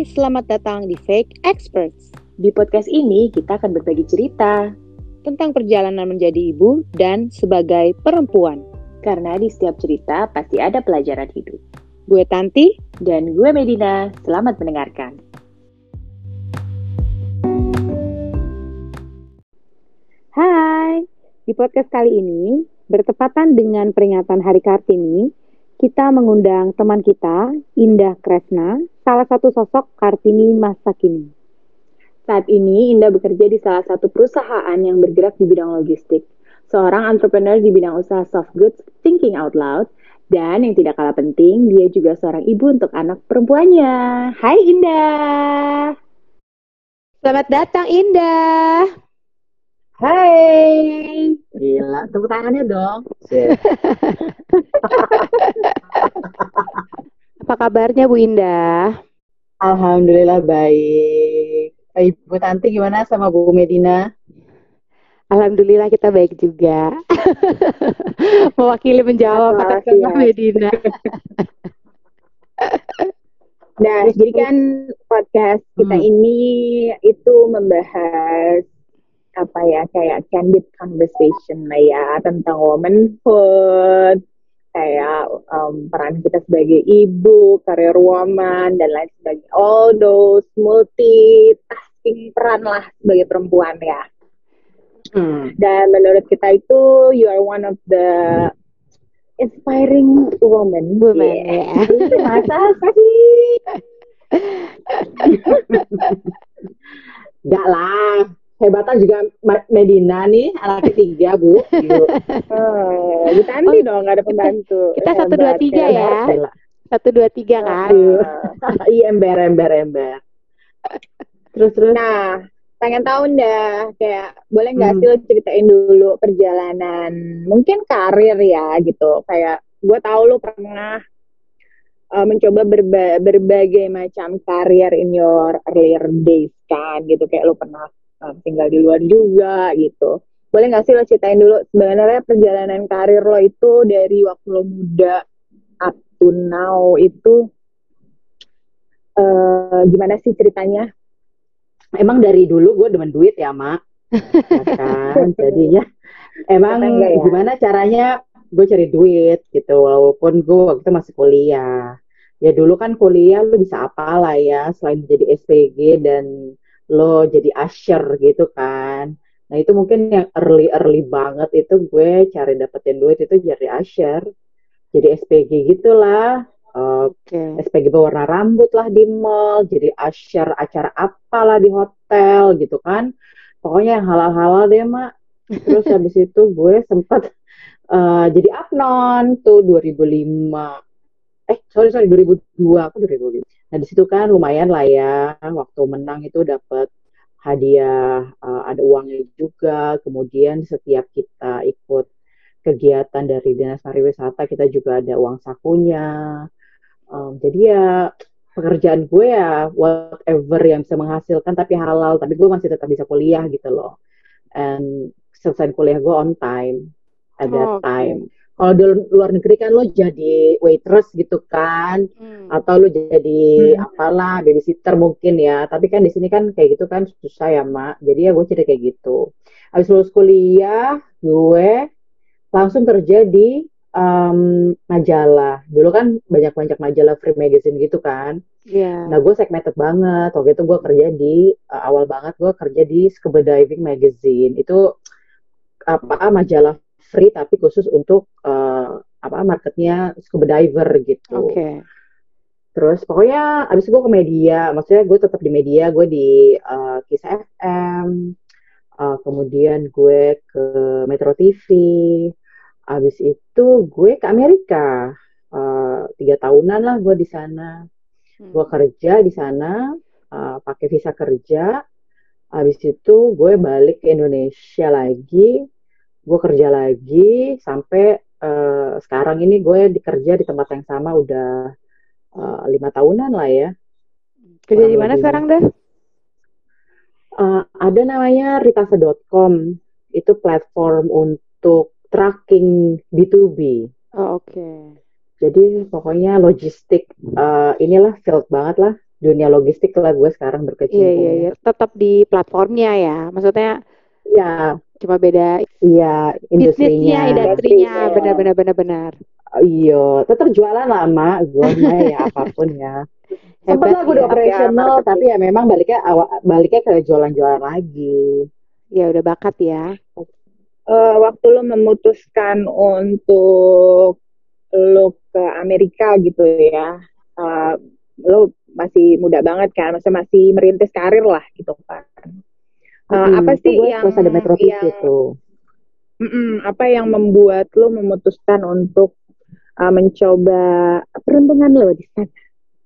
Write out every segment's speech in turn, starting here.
Hai, selamat datang di Fake Experts. Di podcast ini kita akan berbagi cerita tentang perjalanan menjadi ibu dan sebagai perempuan. Karena di setiap cerita pasti ada pelajaran hidup. Gue Tanti dan gue Medina. Selamat mendengarkan. Hai, di podcast kali ini bertepatan dengan peringatan Hari Kartini, kita mengundang teman kita, Indah Kresna, salah satu sosok Kartini masa kini. Saat ini, Indah bekerja di salah satu perusahaan yang bergerak di bidang logistik. Seorang entrepreneur di bidang usaha soft goods, thinking out loud, dan yang tidak kalah penting, dia juga seorang ibu untuk anak perempuannya. Hai Indah! Selamat datang Indah! Hai! Gila, tepuk tangannya dong. Apa kabarnya Bu Indah? Alhamdulillah baik. Ibu Tanti gimana sama Bu Medina? Alhamdulillah kita baik juga. Mewakili menjawab atas ya. Medina. nah, jadi kan podcast kita Hmm. ini itu membahas apa ya kayak candid conversation lah ya tentang womanhood kayak um, peran kita sebagai ibu, career woman dan lain sebagainya. All those multitasking peran lah sebagai perempuan ya. Hmm. Dan menurut kita itu you are one of the inspiring woman. Woman, Yeah. ya. Masa sih? Enggak lah. Hebatan juga Medina nih, anak ketiga, Bu. Gitu. Oh, Bu Tanti dong, nggak ada pembantu. Kita satu, dua, tiga ya. Satu dua tiga kan. Iya, ember, ember, ember. Terus, terus. Nah, pengen tahu dah, kayak boleh nggak Hmm. sih lo ceritain dulu perjalanan, mungkin karir ya gitu. Kayak gue tahu lo pernah uh, mencoba berba- berbagai macam karir in your earlier days kan, gitu. Kayak lo pernah tinggal di luar juga gitu. Boleh nggak sih lo ceritain dulu sebenarnya perjalanan karir lo itu dari waktu lo muda up to now itu eh gimana sih ceritanya? emang dari dulu gue demen duit ya mak ya kan jadinya emang ya? gimana caranya gue cari duit gitu walaupun gue waktu itu masih kuliah ya dulu kan kuliah lu bisa apa lah ya selain jadi SPG dan lo jadi usher gitu kan nah itu mungkin yang early early banget itu gue cari dapetin duit itu jadi usher jadi SPG gitulah Eh, Oke. SPG berwarna rambut lah di mall, jadi usher acara apalah di hotel gitu kan. Pokoknya yang halal-halal deh, Mak. Terus habis itu gue sempat eh, jadi apnon tuh 2005. Eh, sorry, sorry, 2002. Aku 2005. Nah, di situ kan lumayan lah ya. Waktu menang itu dapat hadiah, eh, ada uangnya juga. Kemudian setiap kita ikut kegiatan dari Dinas Pariwisata, kita juga ada uang sakunya. Um, jadi ya pekerjaan gue ya whatever yang bisa menghasilkan tapi halal tapi gue masih tetap bisa kuliah gitu loh and selesai kuliah gue on time at that Oh, oke. time kalau di luar negeri kan lo jadi waitress gitu kan. Hmm. atau lo jadi Hmm. apalah babysitter mungkin ya. Tapi kan di sini kan kayak gitu kan susah ya mak. Jadi ya gue jadi kayak gitu. Habis lulus kuliah gue langsung kerja di um, majalah. Dulu kan banyak banyak majalah free magazine gitu kan. Iya. nah gue segmented banget. Waktu itu gue kerja di uh, awal banget gue kerja di scuba diving magazine. Itu apa majalah free tapi khusus untuk uh, apa marketnya scuba diver gitu. Oke. Terus pokoknya abis gue ke media, maksudnya gue tetap di media, gue di uh, Kisah FM, uh, kemudian gue ke Metro TV, abis itu gue ke Amerika, uh, tiga tahunan lah gue di sana, Hmm. gue kerja di sana, uh, pakai visa kerja, abis itu gue balik ke Indonesia lagi, gue kerja lagi sampai uh, sekarang ini gue dikerja di tempat yang sama udah uh, lima tahunan lah ya. Kerja di mana sekarang dah? Uh, ada namanya ritasa.com. Itu platform untuk tracking B2B. Oh, oke. Jadi pokoknya logistik uh, inilah field banget lah. dunia logistik lah gue sekarang berkecimpung. Iya, iya, iya. Tetap di platformnya ya. Maksudnya Iya, cuma beda iya, bisnisnya, industrinya. industrinya, Industrinya. benar benar benar benar. Iya, tetap jualan lah, Mak. Gue mah ya apa pun ya. Sempat lah gue udah ya. operational, Marketing. tapi ya memang baliknya awal, baliknya ke jualan-jualan lagi. Ya udah bakat ya. Eh, waktu lo memutuskan untuk lo ke Amerika gitu ya, eh, lo masih muda banget kan, masih masih merintis karir lah gitu kan. Hmm, apa itu sih yang terus ada Metro TV yang tuh. Mm-mm, apa yang membuat lo memutuskan untuk eh, mencoba peruntungan lo di sana?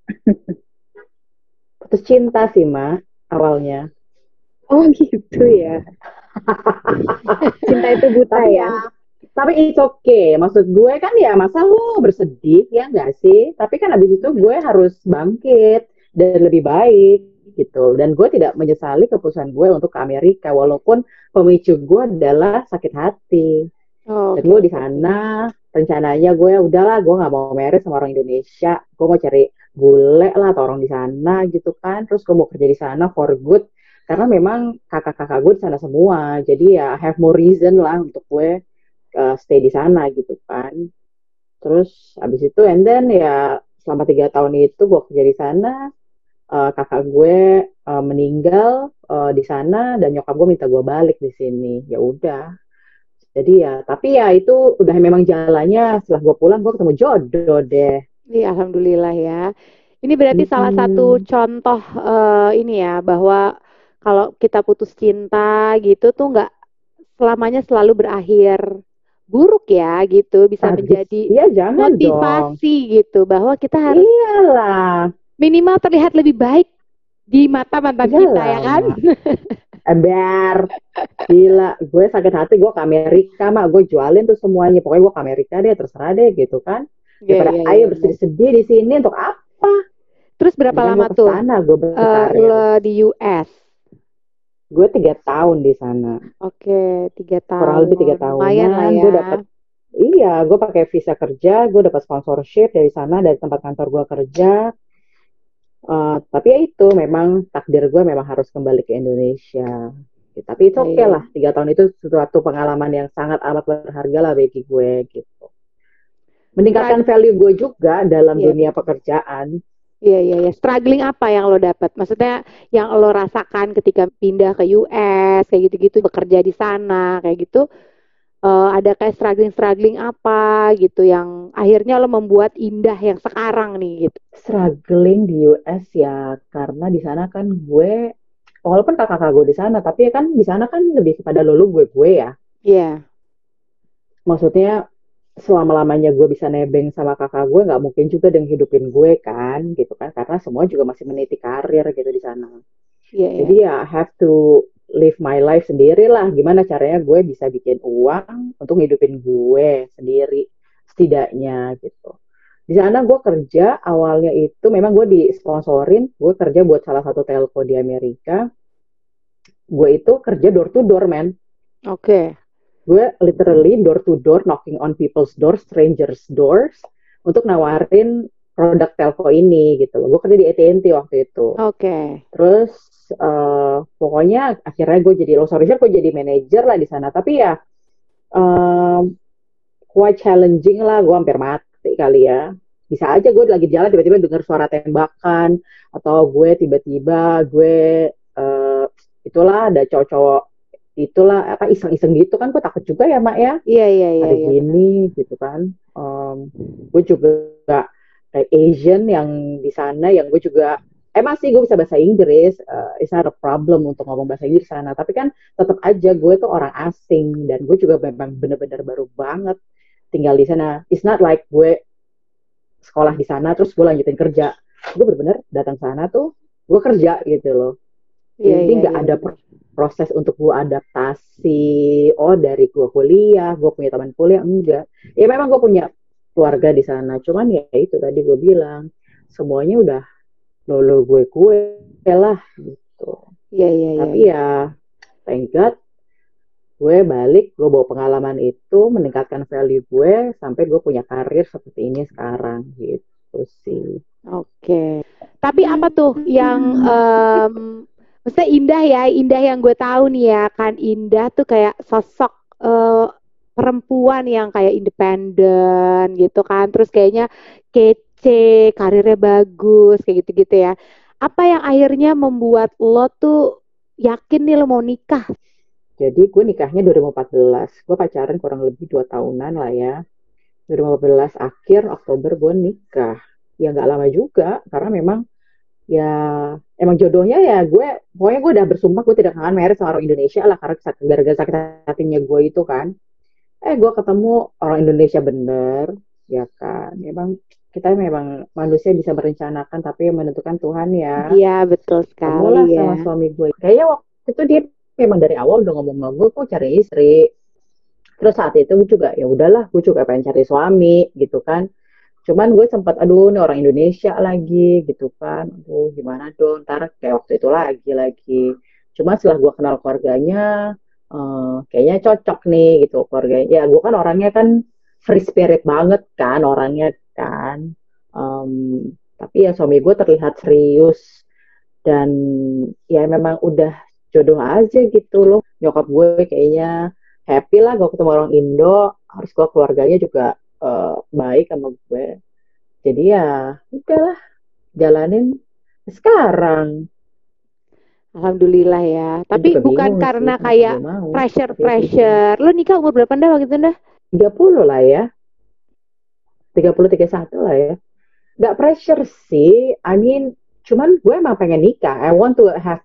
Putus cinta sih, Mak, awalnya. Oh gitu ya. Cinta itu buta Tapi ya. Tapi it's okay. Maksud gue kan ya masa lu bersedih ya enggak sih? Tapi kan abis itu gue harus bangkit dan lebih baik gitu. Dan gue tidak menyesali keputusan gue untuk ke Amerika walaupun pemicu gue adalah sakit hati. Oh, Dan gue di sana rencananya gue udahlah gue nggak mau married sama orang Indonesia. Gue mau cari bule lah atau orang di sana gitu kan. Terus gue mau kerja di sana for good karena memang kakak-kakak gue di sana semua. Jadi ya have more reason lah untuk gue uh, stay di sana gitu kan. Terus abis itu and then ya selama tiga tahun itu gue kerja di sana. Uh, kakak gue uh, meninggal uh, di sana dan nyokap gue minta gue balik di sini. Ya udah. Jadi ya, tapi ya itu udah memang jalannya. Setelah gue pulang gue ketemu jodoh deh. Iya, alhamdulillah ya. Ini berarti salah satu contoh eh, ini ya bahwa kalau kita putus cinta gitu tuh nggak selamanya selalu berakhir buruk ya gitu, bisa menjadi Iya jangan dong. motivasi gitu bahwa kita harus Iyalah. Minimal terlihat lebih baik di mata mantan kita Iyalah. ya kan? Ember. Gila, gue sakit hati gue ke Amerika mak, gue jualin tuh semuanya. Pokoknya gue ke Amerika deh, terserah deh gitu kan. Iya, Daripada iya, ayo iya. bersedih-sedih di sini untuk apa? Terus berapa Mendingan lama tuh ke sana, gue eh, berkarir. lo di US? Gue tiga tahun di sana. Oke, tiga Kurang lebih tiga tahun. Lumayan lah ya. Gue dapet, iya, gue pakai visa kerja, gue dapat sponsorship dari sana, dari tempat kantor gue kerja. Eh, tapi ya itu, memang takdir gue memang harus kembali ke Indonesia. Tapi itu oke Iya. lah, tiga tahun itu suatu pengalaman yang sangat amat berharga lah bagi gue gitu. Meningkatkan value gue juga dalam Iya. dunia pekerjaan. Iya, iya, iya. Struggling apa yang lo dapat? Maksudnya yang lo rasakan ketika pindah ke US, kayak gitu-gitu, bekerja di sana, kayak gitu. Eh, ada kayak struggling-struggling apa gitu yang akhirnya lo membuat indah yang sekarang nih gitu. Struggling di US ya, karena di sana kan gue, walaupun kakak-kakak gue di sana, tapi kan di sana kan lebih kepada lulu gue gue ya. Iya, maksudnya selama-lamanya gue bisa nebeng sama kakak gue nggak mungkin juga dengan hidupin gue kan gitu kan karena semua juga masih meniti karir gitu di sana iya, iya. jadi ya I have to live my life sendiri lah gimana caranya gue bisa bikin uang untuk ngidupin gue sendiri setidaknya gitu. Di sana gue kerja awalnya itu memang gue disponsorin gue kerja buat salah satu telco di Amerika. Gue itu kerja door to door man. Oke, gue literally door to door knocking on people's doors, strangers doors untuk nawarin produk telco ini gitu loh. Gue kerja di AT&T waktu itu. oke. Terus eh, pokoknya akhirnya gue jadi lo sorry gue jadi manajer lah di sana. Tapi ya em, quite challenging lah. Gue hampir mati kali ya. Bisa aja gue lagi jalan tiba-tiba dengar suara tembakan atau gue tiba-tiba gue eh, itulah ada cowok-cowok itulah apa iseng-iseng gitu kan gue takut juga ya mak ya Iya, iya, iya, ada iya. gini gitu kan Em, gue juga kayak Asian yang di sana yang gue juga emang sih gue bisa bahasa Inggris eh, it's not a problem untuk ngomong bahasa Inggris sana. Tapi kan tetap aja gue tuh orang asing dan gue juga memang bener-bener baru banget tinggal di sana. It's not like gue sekolah di sana terus gue lanjutin kerja. Gue bener-bener datang sana tuh gue kerja gitu loh. Iya, jadi iya, nggak iya, ada iya. pro- proses untuk gue adaptasi. Oh dari gue kuliah gue punya teman kuliah enggak. Ya memang gue punya keluarga di sana cuman ya itu tadi gue bilang semuanya udah lolo gue gue lah gitu Iya, iya, iya. tapi ya thank God gue balik gue bawa pengalaman itu meningkatkan value gue sampai gue punya karir seperti ini sekarang gitu sih Oke. Tapi apa tuh yang um, maksudnya indah ya, indah yang gue tahu nih ya kan indah tuh kayak sosok uh, perempuan yang kayak independen gitu kan, terus kayaknya kece, karirnya bagus kayak gitu-gitu ya. Apa yang akhirnya membuat lo tuh yakin nih lo mau nikah? Jadi gue nikahnya 2014, gue pacaran kurang lebih dua tahunan lah ya. 2015 akhir Oktober gue nikah. Ya nggak lama juga karena memang ya emang jodohnya ya gue pokoknya gue udah bersumpah gue tidak akan married sama orang Indonesia lah karena gara-gara sakit hatinya gue itu kan eh gue ketemu orang Indonesia bener ya kan? Memang kita memang manusia bisa merencanakan tapi yang menentukan Tuhan ya. Iya betul sekali lah ya. sama suami gue. Kayaknya waktu itu dia memang dari awal udah ngomong sama gue gue cari istri? Terus saat itu gue juga ya udahlah gue juga pengen cari suami gitu kan. Cuman gue sempat aduh nih orang Indonesia lagi gitu kan. Aduh gimana dong? Ntar kayak waktu itu lagi lagi. Cuma setelah gue kenal keluarganya uh, kayaknya cocok nih gitu keluarganya. Ya gue kan orangnya kan free spirit banget kan orangnya kan. Um, tapi ya suami gue terlihat serius dan ya memang udah jodoh aja gitu loh. Nyokap gue kayaknya happy lah gue ketemu orang Indo. Harus gue keluarganya juga uh, baik sama gue jadi ya udahlah jalanin sekarang Alhamdulillah ya. Tapi bukan karena sih, kayak pressure pressure. Lo nikah umur berapa dah waktu itu dah? 30 lah ya. 30 31 lah ya. Gak pressure sih. I mean, cuman gue emang pengen nikah. I want to have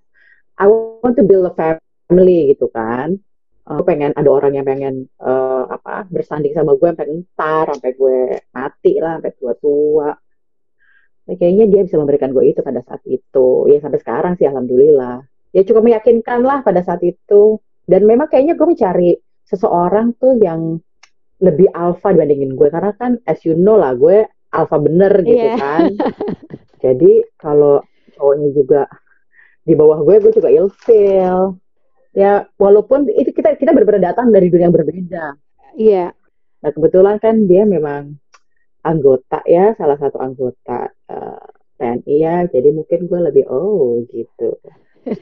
I want to build a family gitu kan gue pengen ada orang yang pengen uh, apa bersanding sama gue sampai entar sampai gue mati lah sampai tua nah, kayaknya dia bisa memberikan gue itu pada saat itu. Ya sampai sekarang sih alhamdulillah. Ya cukup meyakinkan lah pada saat itu. Dan memang kayaknya gue mencari seseorang tuh yang lebih alfa dibandingin gue karena kan as you know lah gue alfa bener gitu yeah. kan. Jadi kalau cowoknya juga di bawah gue gue juga ilfeel. Ya walaupun itu kita kita benar-benar datang dari dunia yang berbeda. Iya. Nah kebetulan kan dia memang anggota ya salah satu anggota uh, eh, TNI ya. Jadi mungkin gue lebih oh gitu.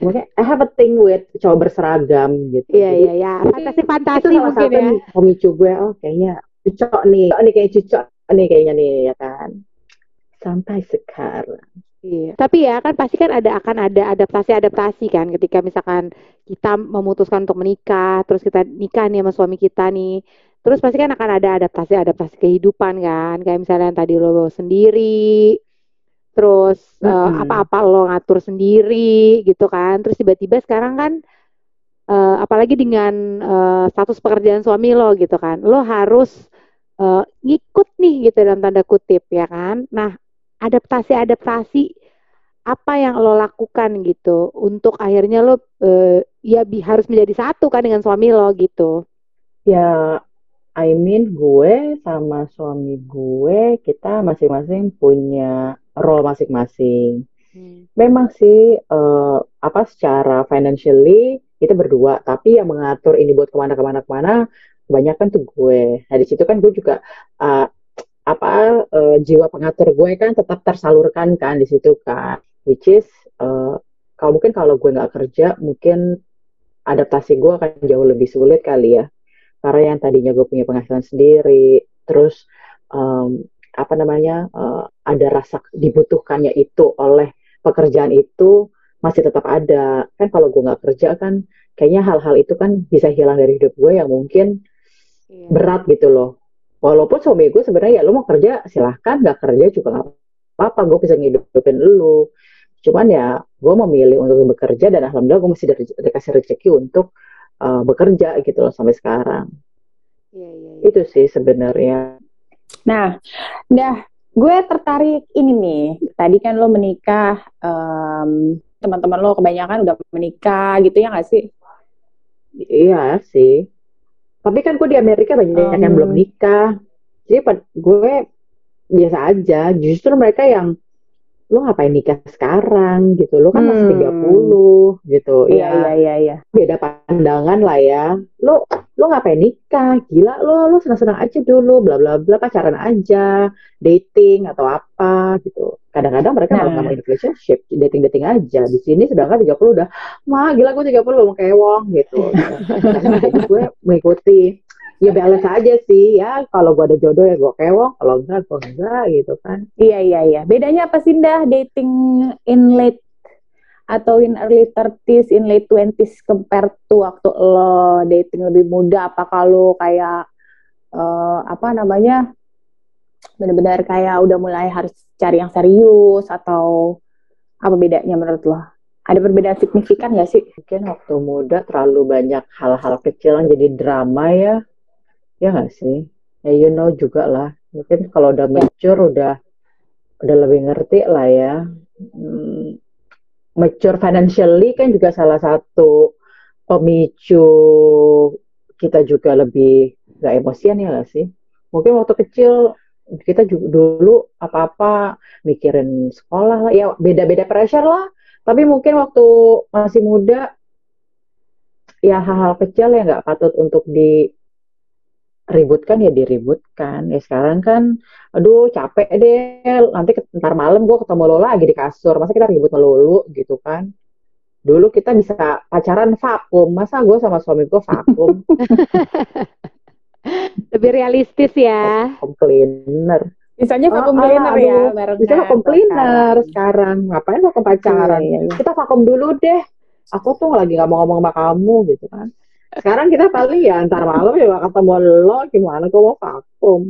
Mungkin I have a thing with cowok berseragam gitu. Iya iya iya. fantasi fantasi mungkin ya. pemicu gue oh kayaknya cocok nih oh nih kayak cocok nih kayaknya nih ya kan. Sampai sekarang Iya. Tapi ya kan pasti kan ada akan ada adaptasi-adaptasi kan ketika misalkan kita memutuskan untuk menikah, terus kita nikah nih sama suami kita nih. Terus pasti kan akan ada adaptasi-adaptasi kehidupan kan. Kayak misalnya yang tadi lo bawa sendiri, terus mm -hmm. uh, apa-apa lo ngatur sendiri gitu kan. Terus tiba-tiba sekarang kan uh, apalagi dengan uh, status pekerjaan suami lo gitu kan. Lo harus uh, ngikut nih gitu dalam tanda kutip ya kan. Nah, adaptasi-adaptasi apa yang lo lakukan gitu untuk akhirnya lo uh, ya bi harus menjadi satu kan dengan suami lo gitu? Ya I mean gue sama suami gue kita masing-masing punya role masing-masing. Hmm. memang sih uh, apa secara financially kita berdua tapi yang mengatur ini buat ke mana-kemana ke mana kebanyakan tuh gue. Nah di situ kan gue juga uh, apa uh, jiwa pengatur gue kan tetap tersalurkan kan di situ kan which is uh, kalau mungkin kalau gue nggak kerja mungkin adaptasi gue akan jauh lebih sulit kali ya. Karena yang tadinya gue punya penghasilan sendiri terus um, apa namanya uh, ada rasa dibutuhkannya itu oleh pekerjaan itu masih tetap ada. Kan kalau gue nggak kerja kan kayaknya hal-hal itu kan bisa hilang dari hidup gue yang mungkin iya. berat gitu loh walaupun suami gue sebenarnya ya lo mau kerja silahkan. Nggak kerja juga nggak apa-apa. Gue bisa ngidupin lo cuman ya gue memilih untuk bekerja dan alhamdulillah gue masih dikasih rezeki untuk uh, bekerja gitu loh sampai sekarang. Ya, ya, ya. itu sih sebenarnya. Nah dah gue tertarik ini nih. Tadi kan lo menikah um, teman-teman lo kebanyakan udah menikah gitu ya nggak sih? Iya sih tapi kan gue di Amerika banyak um, yang belum nikah. Jadi gue biasa aja. Justru mereka yang lo ngapain nikah sekarang? gitu. Lo kan masih hmm. tiga puluh gitu. Iya ya, iya iya iya. beda pandangan lah ya lo ngapain nikah? Gila lo lu senang-senang aja dulu bla bla bla pacaran aja dating atau apa gitu. Kadang-kadang mereka malah Nah. ngomongin relationship dating dating aja. Di sini sedangkan 30 udah mah gila gue 30 belum kewong gitu. Jadi gue mengikuti. Ya balance aja sih. Ya kalau gue ada jodoh ya gue kewong kalau enggak gue enggak gitu kan. Iya iya iya. Bedanya apa sih Dah dating in late atau in early 30s, in late 20s compare to waktu lo dating lebih muda apa kalau kayak eh, apa namanya? benar-benar kayak udah mulai harus cari yang serius atau apa bedanya menurut lo? Ada perbedaan signifikan gak sih? mungkin waktu muda terlalu banyak hal-hal kecil yang jadi drama ya ya nggak sih ya you know juga lah mungkin kalau udah mature udah udah lebih ngerti lah ya Hmm, mature financially kan juga salah satu pemicu kita juga lebih nggak emosian ya sih? Mungkin waktu kecil kita juga dulu apa-apa mikirin sekolah lah ya beda-beda pressure lah. Tapi mungkin waktu masih muda ya hal-hal kecil yang nggak patut untuk diributkan ya diributkan. Ya sekarang kan aduh capek deh. Nanti ntar malam gue ketemu lo lagi di kasur. Masa kita ribut melulu gitu kan? Dulu kita bisa pacaran vakum. Masa gue sama suami gue vakum? Lebih realistis ya. vakum cleaner. Misalnya vakum ah, cleaner ya, aduh, bisa vakum cleaner sekarang. sekarang ngapain vakum pacaran? Iya, iya. kita vakum dulu deh. Aku tuh lagi nggak mau ngomong sama kamu gitu kan sekarang kita paling ya ntar malam ya ketemu lo gimana kok mau vakum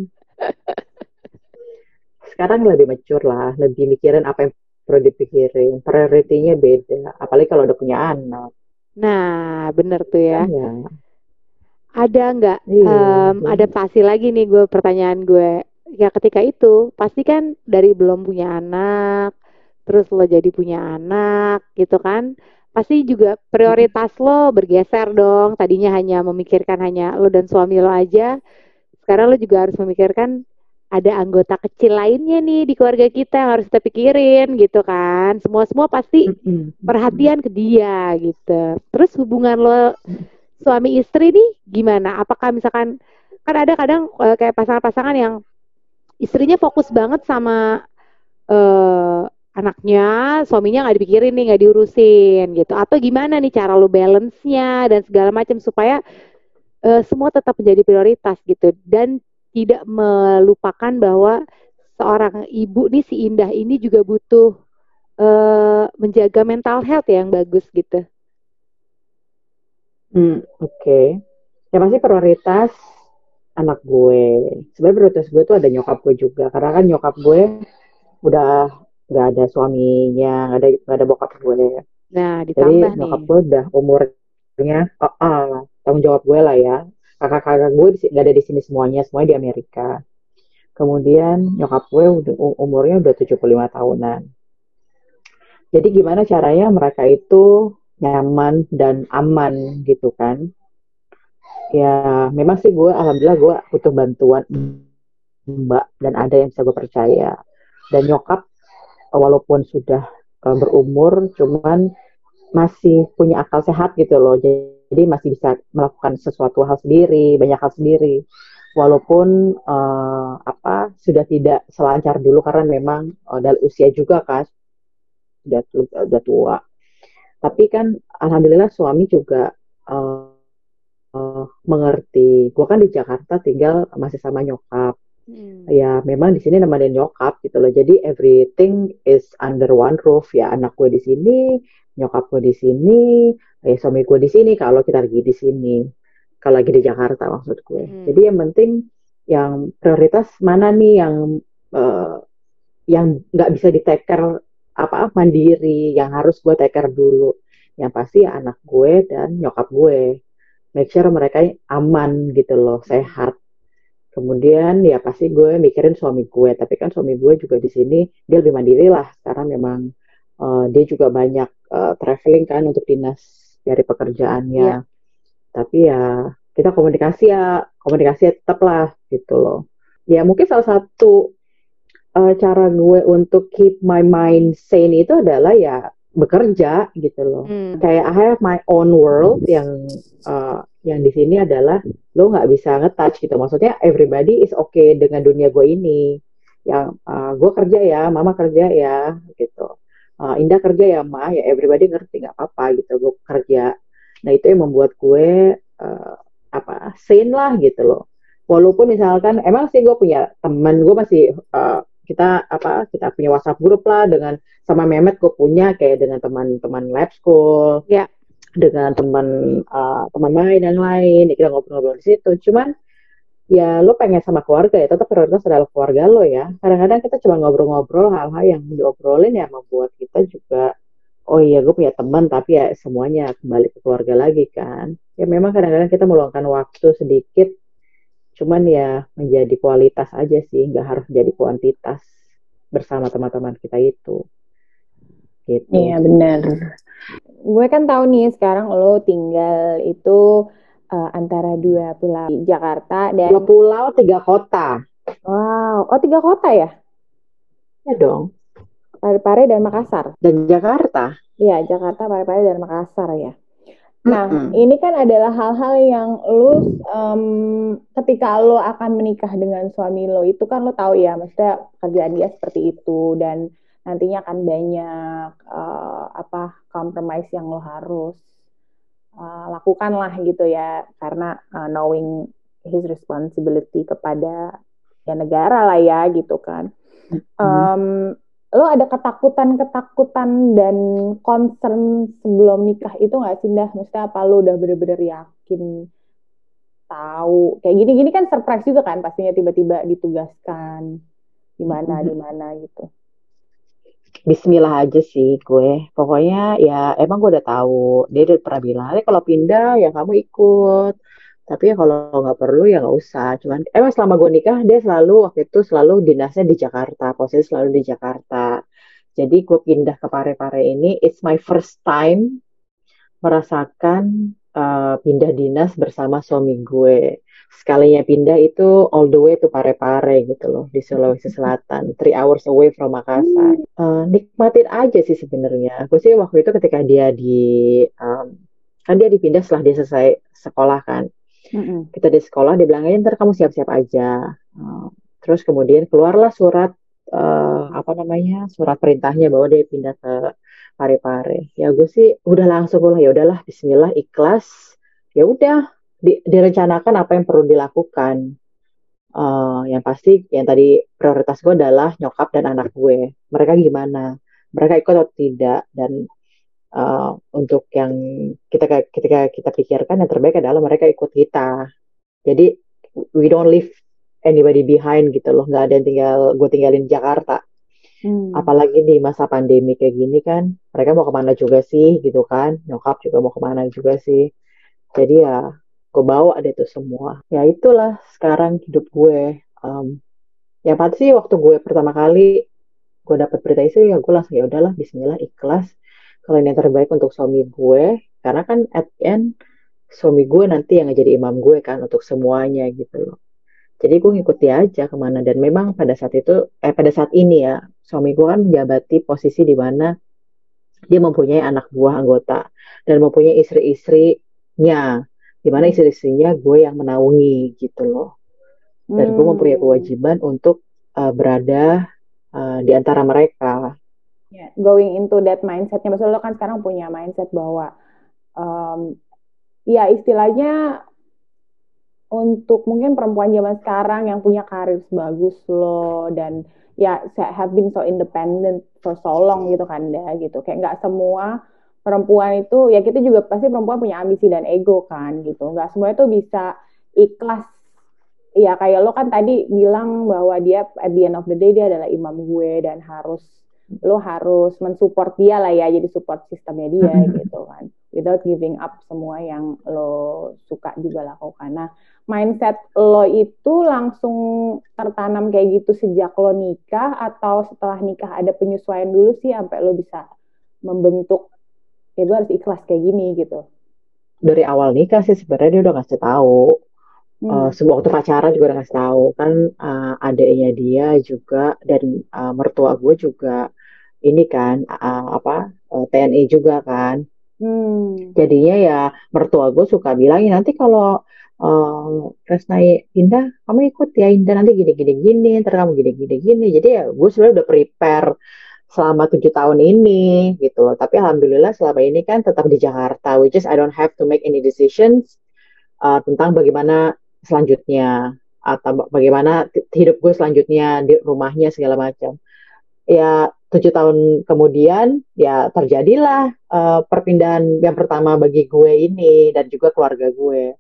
sekarang lebih mature lah lebih mikirin apa yang perlu dipikirin prioritinya beda apalagi kalau udah punya anak Nah, bener tuh ya. ya Ada nggak Iya, em, iya. adaptasi lagi nih gue pertanyaan gue. Ya ketika itu pasti kan dari belum punya anak, terus lo jadi punya anak gitu kan. Pasti juga prioritas lo bergeser dong. Tadinya hanya memikirkan hanya lo dan suami lo aja. Sekarang lo juga harus memikirkan ada anggota kecil lainnya nih di keluarga kita yang harus kita pikirin gitu kan. Semua-semua pasti perhatian ke dia gitu. Terus hubungan lo suami istri nih gimana? Apakah misalkan kan ada kadang eh, kayak pasangan-pasangan yang istrinya fokus banget sama eh, anaknya, suaminya nggak dipikirin nih, nggak diurusin gitu. Atau gimana nih cara lo balance-nya dan segala macam supaya eh, semua tetap menjadi prioritas gitu dan tidak melupakan bahwa seorang ibu nih si Indah ini juga butuh eh, menjaga mental health ya yang bagus gitu. Hmm, oke. Ya pasti prioritas anak gue. Sebenarnya prioritas gue tuh ada nyokap gue juga. Karena kan nyokap gue udah nggak ada suaminya, nggak ada nggak ada bokap gue. Nah, Jadi ditambah nyokap nih. gue udah umurnya, oh, ah, tanggung jawab gue lah ya. Kakak-kakak gue nggak ada di sini semuanya, semuanya di Amerika. Kemudian nyokap gue udah umurnya udah 75 tahunan. Jadi gimana caranya mereka itu nyaman dan aman gitu kan? Ya memang sih gue, alhamdulillah gue butuh bantuan mbak dan ada yang bisa gue percaya. Dan nyokap walaupun sudah uh, berumur, cuman masih punya akal sehat gitu loh. Jadi masih bisa melakukan sesuatu hal sendiri, banyak hal sendiri. Walaupun uh, apa sudah tidak selancar dulu karena memang uh, dari usia juga kan sudah tu- udah tua. Tapi kan alhamdulillah suami juga uh, uh, mengerti. Gue kan di Jakarta tinggal masih sama nyokap Hmm. ya memang di sini nemenin nyokap gitu loh. Jadi everything is under one roof. Ya anak gue di sini nyokap gue di sini ya suami gue di sini kalau kita lagi di sini. Kalau lagi di Jakarta maksud gue. Hmm. jadi yang penting yang prioritas mana nih yang eh, yang nggak bisa di take care apa mandiri yang harus gue take care dulu. Yang pasti ya anak gue dan nyokap gue. Make sure mereka aman gitu loh sehat Kemudian ya pasti gue mikirin suami gue, tapi kan suami gue juga di sini dia lebih mandiri lah karena memang eh, dia juga banyak eh, traveling kan untuk dinas dari pekerjaannya. Iya. Tapi ya kita komunikasi ya komunikasi tetap lah gitu loh. Ya mungkin salah satu eh, cara gue untuk keep my mind sane itu adalah ya bekerja gitu loh. Hmm. Kayak I have my own world yang uh, yang di sini adalah lo nggak bisa ngetouch gitu. Maksudnya everybody is okay dengan dunia gue ini. Yang uh, gue kerja ya, mama kerja ya gitu. Uh, Indah kerja ya ma, ya everybody ngerti nggak apa-apa gitu. Gue kerja. Nah itu yang membuat gue uh, apa sane lah gitu loh. Walaupun misalkan emang sih gue punya teman, gue masih uh, kita apa kita punya WhatsApp grup lah dengan sama Mehmet gue punya kayak dengan teman-teman lab school ya. dengan teman uh, teman lain yang lain ya kita ngobrol-ngobrol di situ. Cuman ya lo pengen sama keluarga ya tetap prioritas adalah keluarga lo ya. Kadang-kadang kita cuma ngobrol-ngobrol hal-hal yang diobrolin ya membuat kita juga oh iya gue punya teman tapi ya semuanya kembali ke keluarga lagi kan. Ya memang kadang-kadang kita meluangkan waktu sedikit cuman ya menjadi kualitas aja sih nggak harus jadi kuantitas bersama teman-teman kita itu. Gitu. Iya benar. gue kan tahu nih sekarang lo tinggal itu uh, antara dua pulau Jakarta dan dua pulau tiga kota. Wow. Oh tiga kota ya? Ya dong. Parepare dan Makassar? Dan Jakarta. Iya Jakarta Parepare dan Makassar ya Nah, Mm-mm. ini kan adalah hal-hal yang lu em, ketika lo akan menikah dengan suami lo itu kan lo tahu ya, maksudnya kerjaan dia seperti itu dan nantinya akan banyak eh, apa compromise yang lo harus eh, lakukan lah gitu ya, karena eh, knowing his responsibility kepada ya negara lah ya gitu kan. Em, lo ada ketakutan-ketakutan dan concern sebelum nikah itu nggak sih dah? Maksudnya apa lo udah bener-bener yakin tahu kayak gini-gini kan surprise juga kan pastinya tiba-tiba ditugaskan di mana di mana gitu. Bismillah aja sih gue. Pokoknya ya emang gue udah tahu. Dia udah pernah bilang, "Eh, kalau pindah ya kamu ikut. Tapi ya kalau nggak perlu ya nggak usah. Cuman emang selama gue nikah dia selalu waktu itu selalu dinasnya di Jakarta. Posisi selalu di Jakarta. Jadi gue pindah ke Parepare ini. It's my first time merasakan uh, pindah dinas bersama suami gue. Sekalinya pindah itu all the way to Parepare gitu loh di Sulawesi Selatan, three hours away from Makassar. Uh, nikmatin aja sih sebenarnya. Gue sih waktu itu ketika dia di um, kan dia dipindah setelah dia selesai sekolah kan. Mm-mm. Kita di sekolah dia bilang ntar kamu siap-siap aja. Uh, terus kemudian keluarlah surat uh, apa namanya surat perintahnya bahwa dia pindah ke Parepare. Ya gue sih udah langsung bilang ya udahlah Bismillah ikhlas. Ya udah di- direncanakan apa yang perlu dilakukan. Eh, yang pasti yang tadi prioritas gue adalah nyokap dan anak gue. Mereka gimana? Mereka ikut atau tidak? Dan eh, untuk yang kita ketika kita pikirkan yang terbaik adalah mereka ikut kita. Jadi we don't leave anybody behind gitu loh. Nggak ada yang tinggal gue tinggalin Jakarta Hmm. apalagi di masa pandemi kayak gini kan mereka mau ke mana juga sih gitu kan nyokap juga mau ke mana juga sih jadi ya gue bawa deh itu semua ya itulah sekarang hidup gue um, yang pasti waktu gue pertama kali gue dapet berita itu ya gue langsung ya udahlah Bismillah ikhlas kalau ini yang terbaik untuk suami gue karena kan at the end suami gue nanti yang jadi imam gue kan untuk semuanya gitu loh. Jadi gue ngikuti aja ke mana. Dan memang pada saat itu eh pada saat ini ya suami gue kan menjabati posisi di mana dia mempunyai anak buah anggota dan mempunyai istri-istrinya di mana istri-istrinya gue yang menaungi gitu loh. Dan gue mempunyai Hmm. kewajiban untuk uh, berada uh, di antara mereka Ya, going into that mindsetnya, maksudnya lo kan sekarang punya mindset bahwa em, ya istilahnya untuk mungkin perempuan zaman sekarang yang punya karir bagus lo dan ya have been so independent for so long gitu kan dah gitu. Kayak nggak semua perempuan itu ya kita juga pasti perempuan punya ambisi dan ego kan gitu. Nggak semua itu bisa ikhlas. Ya kayak lo kan tadi bilang bahwa dia at the end of the day dia adalah imam gue dan harus lo harus mensupport dia lah ya jadi support sistemnya dia gitu kan. Without giving up semua yang lo suka juga lakukan nah mindset lo itu langsung tertanam kayak gitu sejak lo nikah atau setelah nikah ada penyesuaian dulu sih sampai lo bisa membentuk ya gue harus ikhlas kayak gini gitu. Dari awal nikah sih sebenarnya dia udah ngasih tahu. Hmm. Uh, sebuah waktu pacaran juga udah ngasih tahu kan uh, adiknya dia juga dan uh, mertua gue juga ini kan uh, apa uh, TNI juga kan. Hmm. Jadinya ya mertua gue suka bilangin nanti kalau uh, Resna Indah kamu ikut ya Indah nanti gini gini gini ntar kamu gini gini gini jadi ya gue sebenarnya udah prepare selama tujuh tahun ini gitu loh tapi alhamdulillah selama ini kan tetap di Jakarta which is I don't have to make any decisions uh, tentang bagaimana selanjutnya atau bagaimana hidup gue selanjutnya di rumahnya segala macam ya tujuh tahun kemudian ya terjadilah uh, perpindahan yang pertama bagi gue ini dan juga keluarga gue.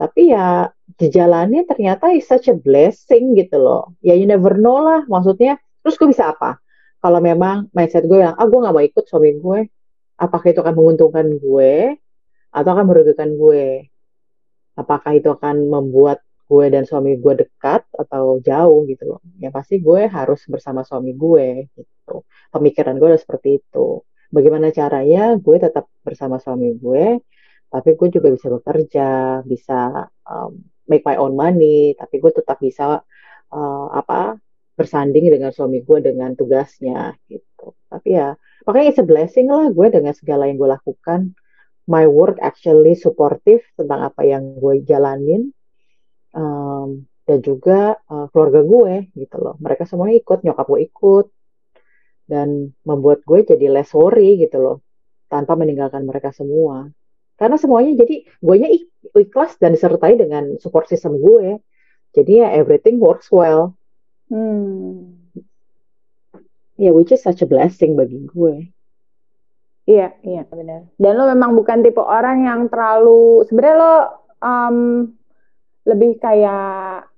Tapi ya dijalani ternyata is such a blessing gitu loh. Ya you never know lah maksudnya. Terus gue bisa apa? Kalau memang mindset gue bilang ah gue nggak mau ikut suami gue apakah itu akan menguntungkan gue atau akan merugikan gue? Apakah itu akan membuat gue dan suami gue dekat atau jauh gitu loh ya pasti gue harus bersama suami gue gitu pemikiran gue udah seperti itu bagaimana caranya gue tetap bersama suami gue tapi gue juga bisa bekerja bisa um, make my own money tapi gue tetap bisa uh, apa bersanding dengan suami gue dengan tugasnya gitu. Tapi ya makanya it's a blessing lah gue dengan segala yang gue lakukan. My work actually supportive tentang apa yang gue jalanin um, dan juga uh, keluarga gue gitu loh. Mereka semua ikut, nyokap gue ikut dan membuat gue jadi less worry gitu loh tanpa meninggalkan mereka semua. Karena semuanya jadi gue nya ikhlas dan disertai dengan support system gue. Jadi ya everything works well Hmm. Ya, yeah, which is such a blessing bagi gue. Iya, iya benar. Dan lo memang bukan tipe orang yang terlalu sebenarnya lo um, lebih kayak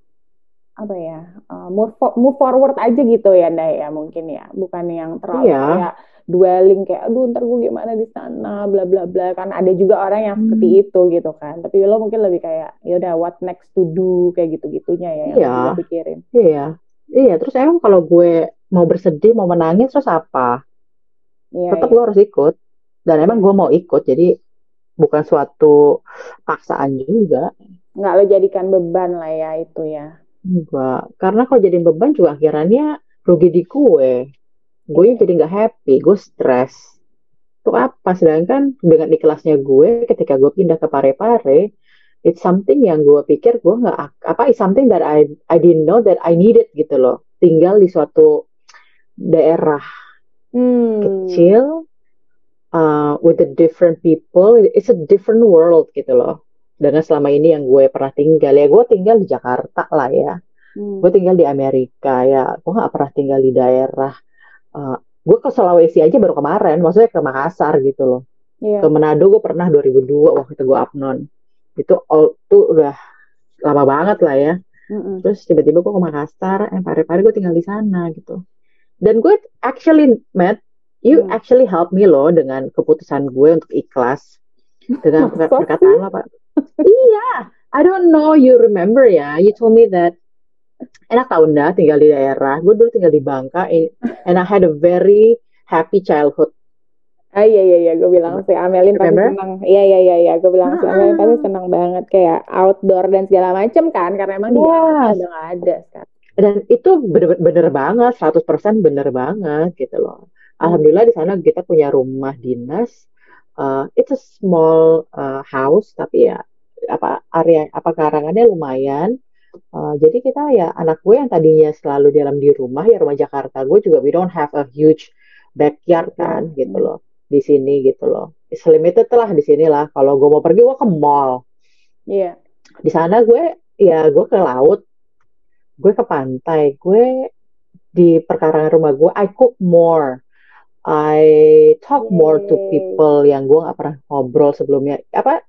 apa ya uh, move move forward aja gitu ya Nda ya mungkin ya bukan yang terlalu iya. kayak dwelling kayak aduh ntar gue gimana di sana bla bla bla kan ada juga orang yang hmm. seperti itu gitu kan tapi lo mungkin lebih kayak ya udah what next to do kayak gitu gitunya ya yang iya. pikirin iya Iya, terus emang kalau gue mau bersedih, mau menangis, terus apa? Iya, Tetap iya. gue harus ikut. Dan emang gue mau ikut, jadi bukan suatu paksaan juga. Nggak lo jadikan beban lah ya itu ya. Enggak, karena kalau jadi beban juga akhirnya rugi di gue. Gue yeah. jadi nggak happy, gue stres. Itu apa? Sedangkan dengan ikhlasnya gue ketika gue pindah ke Pare-Pare, it's something yang gue pikir gue nggak apa it's something that I I didn't know that I needed gitu loh tinggal di suatu daerah hmm. kecil uh, with the different people it's a different world gitu loh dengan selama ini yang gue pernah tinggal ya gue tinggal di Jakarta lah ya. Hmm. gue tinggal di Amerika ya. Gue nggak pernah tinggal di daerah uh, gue ke Sulawesi aja baru kemarin maksudnya ke Makassar gitu loh. Yeah. ke Manado gue pernah 2002 waktu itu gue upnon itu all tuh udah lama banget lah ya. Mm-hmm. terus tiba-tiba gue ke Makassar eh pare-pare gue tinggal di sana gitu. Dan gue actually met you mm. actually help me loh dengan keputusan gue untuk ikhlas. Dengan perkataan pak iya I don't know you remember ya you told me that enak tau dah tinggal di daerah gue dulu tinggal di Bangka and I had a very happy childhood Ah iya iya iya, gue bilang si Amelin pasti senang. Iya iya iya iya, gue bilang si Amelin pasti senang banget kayak outdoor dan segala macem kan karena emang yes. dia udah gak ada sekarang. Dan itu bener, bener banget, 100% bener banget gitu loh. Alhamdulillah di sana kita punya rumah dinas. Uh, it's a small uh, house tapi ya apa area apa karangannya lumayan. Uh, jadi kita ya anak gue yang tadinya selalu dalam di rumah ya rumah Jakarta gue juga we don't have a huge backyard kan gitu loh di sini gitu loh. It's limited lah di sini lah. Kalau gue mau pergi gue ke mall. Iya. Yeah. Di sana gue ya gue ke laut, gue ke pantai, gue di perkarangan rumah gue I cook more. I talk more to people yang gue gak pernah ngobrol sebelumnya. Apa?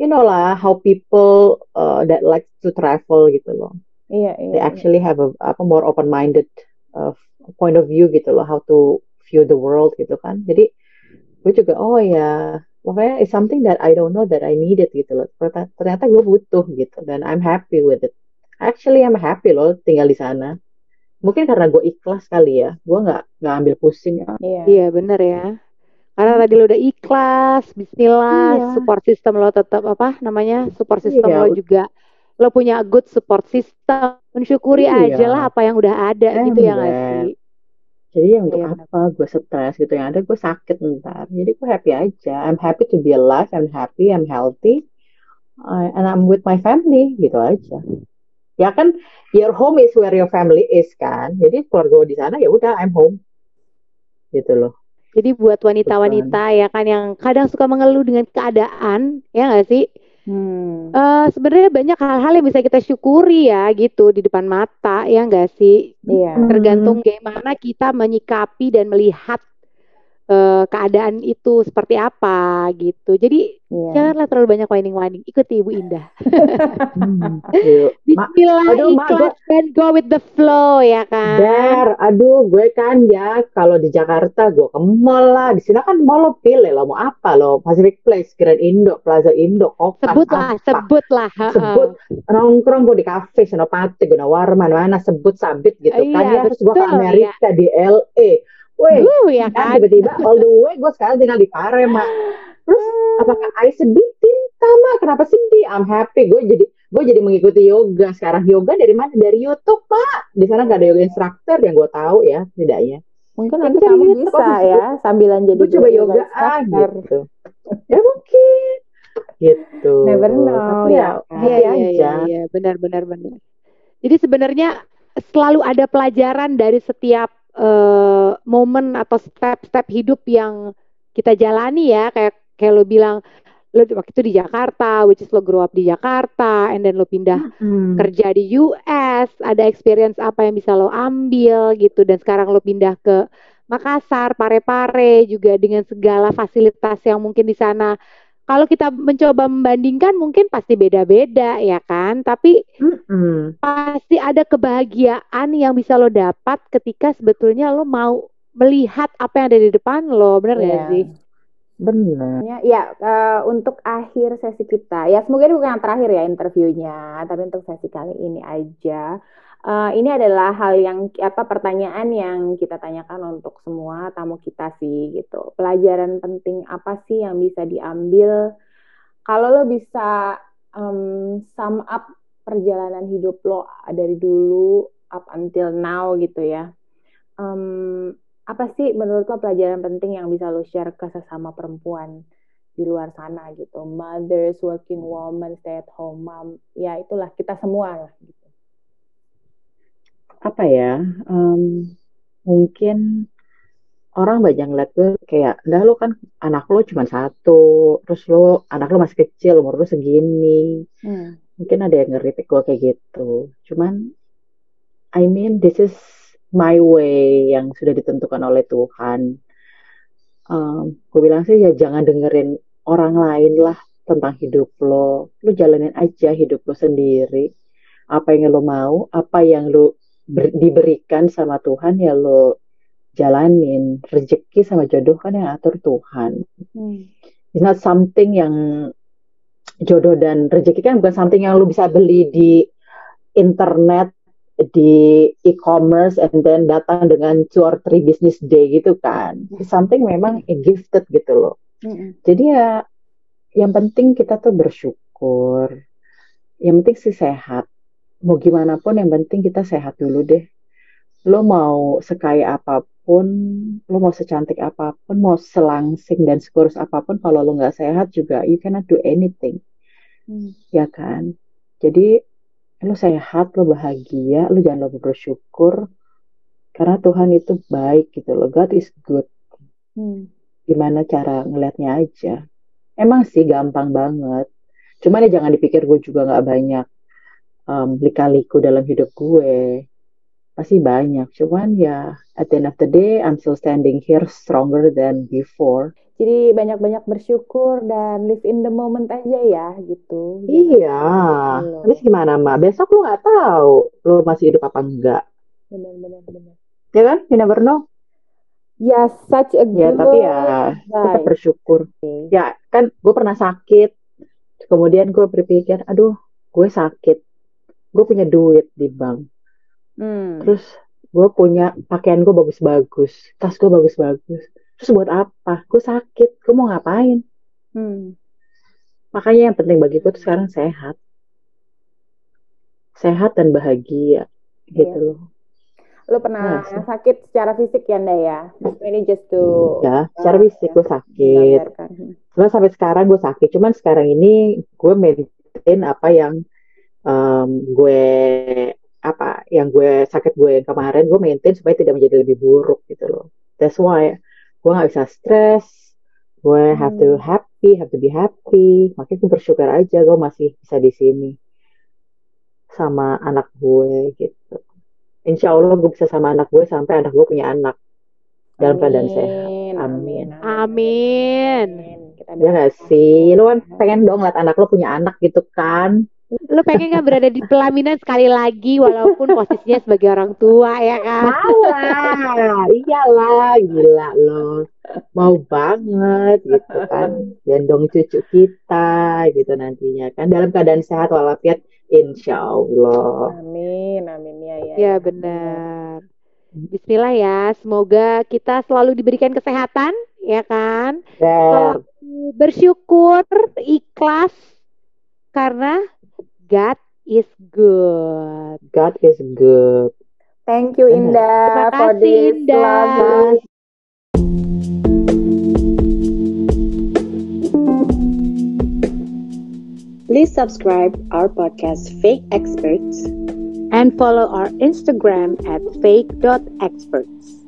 You know lah how people uh, that like to travel gitu loh. Iya, yeah, iya. Yeah, They actually have a apa more open minded uh, point of view gitu loh how to view the world gitu kan. Jadi gue juga oh ya pokoknya it's something that I don't know that I needed gitu loh ternyata, ternyata gue butuh gitu dan I'm happy with it actually I'm happy loh tinggal di sana mungkin karena gue ikhlas kali ya gue nggak nggak ambil pusing iya iya bener ya karena tadi lo udah ikhlas Bismillah iya. support system lo tetap apa namanya support system iya. lo juga lo punya good support system mensyukuri iya. aja lah apa yang udah ada eh, gitu ya nggak sih Jadi ya untuk Iya, apa gue stres gitu yang ada gue sakit ntar. Jadi gue happy aja. I'm happy to be alive. I'm happy. I'm healthy. I- and I'm with my family gitu aja. Ya kan, your home is where your family is kan. Jadi keluarga di sana ya udah I'm home gitu loh. Jadi buat wanita-wanita ya kan yang kadang suka mengeluh dengan keadaan, ya nggak sih? Hmm. Eh sebenarnya banyak hal-hal yang bisa kita syukuri ya gitu di depan mata, ya nggak sih? Iya. Tergantung bagaimana kita menyikapi dan melihat eh, keadaan itu seperti apa gitu. Jadi Iya. janganlah terlalu banyak whining-whining. Ikuti Ibu Indah. Hmm. Ma- Bismillah, aduh, Ma, ikhlas dan go with the flow ya kan. Der, aduh gue kan ya kalau di Jakarta gue ke mall lah. Di sini kan mall lo pilih lo mau apa lo. Pacific Place, Grand Indo, Plaza Indo, Kokas, Sebutlah, apa. sebutlah. Sebut nongkrong gue di kafe, Senopati, Gunawarman, mana sebut sabit gitu kan Iya, ya. Terus gue ke Amerika di LA. Weh, Uh, ya kan kan. tiba-tiba all the way gue sekarang tinggal di Parema. Terus apakah I sedih? Tinta mak, kenapa sedih? I'm happy. Gue jadi gue jadi mengikuti yoga sekarang. Yoga dari mana? Dari YouTube pak. Di sana gak ada yoga instructor yang gue tahu ya, setidaknya. Mungkin nanti kamu YouTube, bisa maksud ya sambilan jadi Gue coba guru yoga ah gitu. Ya mungkin. Gitu. Never know, Tapi ya, ya. Iya, iya, iya, aja. iya, benar, benar, benar. Jadi sebenarnya selalu ada pelajaran dari setiap eh, momen atau step-step hidup yang kita jalani ya, kayak kayak lo bilang lo waktu itu di Jakarta, which is lo grow up di Jakarta, and then lo pindah Hmm. kerja di US, ada experience apa yang bisa lo ambil gitu, dan sekarang lo pindah ke Makassar, Parepare juga dengan segala fasilitas yang mungkin di sana. Kalau kita mencoba membandingkan mungkin pasti beda-beda ya kan, tapi Mm-mm. pasti ada kebahagiaan yang bisa lo dapat ketika sebetulnya lo mau melihat apa yang ada di depan lo, bener nggak Iya. sih? Bener. Ya, ya, eh, untuk akhir sesi kita, ya semoga ini bukan yang terakhir ya interviewnya, tapi untuk sesi kali ini aja. Eh, ini adalah hal yang apa pertanyaan yang kita tanyakan untuk semua tamu kita sih gitu. Pelajaran penting apa sih yang bisa diambil kalau lo bisa em, sum up perjalanan hidup lo dari dulu up until now gitu ya. Em, apa sih menurut lo pelajaran penting yang bisa lo share ke sesama perempuan di luar sana gitu? Mothers, working woman, stay at home mom, ya itulah kita semua lah gitu. Apa ya? em, mungkin orang banyak ngeliat gue kayak, dah lo kan anak lo cuma satu, terus lo anak lo masih kecil, umur lo segini. Hmm. Mungkin ada yang ngeritik gue kayak gitu. Cuman, I mean, this is my way yang sudah ditentukan oleh Tuhan. Em, gue bilang sih ya jangan dengerin orang lain lah tentang hidup lo. Lo jalanin aja hidup lo sendiri. Apa yang lo mau, apa yang lo ber- diberikan sama Tuhan ya lo jalanin. Rezeki sama jodoh kan yang atur Tuhan. Hmm. It's not something yang jodoh dan rezeki kan bukan something yang lu bisa beli di internet di e-commerce and then datang dengan two or three business day gitu kan. It's something memang gifted gitu loh. Mm-mm. Jadi ya yang penting kita tuh bersyukur. Yang penting sih sehat. Mau gimana pun yang penting kita sehat dulu deh. Lo mau sekaya apa pun, lo mau secantik apa pun, mau selangsing dan sekurus apa pun, kalau lo nggak sehat juga you cannot do anything, Hmm. ya kan? Jadi lo sehat, lo bahagia, lo jangan lupa bersyukur, karena Tuhan itu baik gitu loh. God is good. Hmm. Gimana cara ngelihatnya aja. Emang sih gampang banget. Cuman ya jangan dipikir gue juga nggak banyak um, lika-liku dalam hidup gue. Pasti banyak. Cuman ya at the end of the day I'm still standing here stronger than before. Jadi banyak-banyak bersyukur dan live in the moment aja ya gitu. Iya. Habis gimana, Mbak? Besok lu nggak tahu lu masih hidup apa enggak. Benar-benar benar. Ya kan? You never know. Ya, such a Ya, good tapi ya tetap guy. bersyukur. Ya, kan gue pernah sakit. Kemudian gue berpikir, aduh, gue sakit. Gue punya duit di bank. Hmm. Terus gue punya pakaian gue bagus-bagus, tas gue bagus-bagus. Terus buat apa? Gue sakit, gue mau ngapain? Hmm. Makanya yang penting bagi gue tuh sekarang sehat. Sehat dan bahagia gitu Iya. loh. lu pernah Masa? sakit secara fisik ya Nda ya? Ini just to Ya, secara fisik gue sakit. Cuma sampai sekarang gue sakit. Cuman sekarang ini gue maintain apa yang em, gue apa yang gue sakit gue yang kemarin gue maintain supaya tidak menjadi lebih buruk gitu loh. That's why gue nggak bisa stres. Gue have to Hmm. happy, have to be happy. Makanya gue bersyukur aja gue masih bisa di sini sama anak gue gitu. Insya Allah gue bisa sama anak gue sampai anak gue punya anak dalam keadaan sehat. Amin, Amin. Amin. Kita Ya gak sih? Lu kan pengen dong liat anak lu punya anak gitu kan? Lu pengen nggak berada di pelaminan sekali lagi walaupun posisinya sebagai orang tua ya kan? Mau lah, iyalah, gila lo. Mau banget gitu kan. Gendong cucu kita gitu nantinya kan. Dalam keadaan sehat walafiat, insya Allah. Amin, amin ya ya. Ya benar. Bismillah ya, semoga kita selalu diberikan kesehatan, ya kan? Ber. Bersyukur, ikhlas, karena God is good. God is good. Thank you Indah Terima for kasih, this Indah. lovely Please subscribe our podcast Fake Experts And follow our Instagram at fake.experts.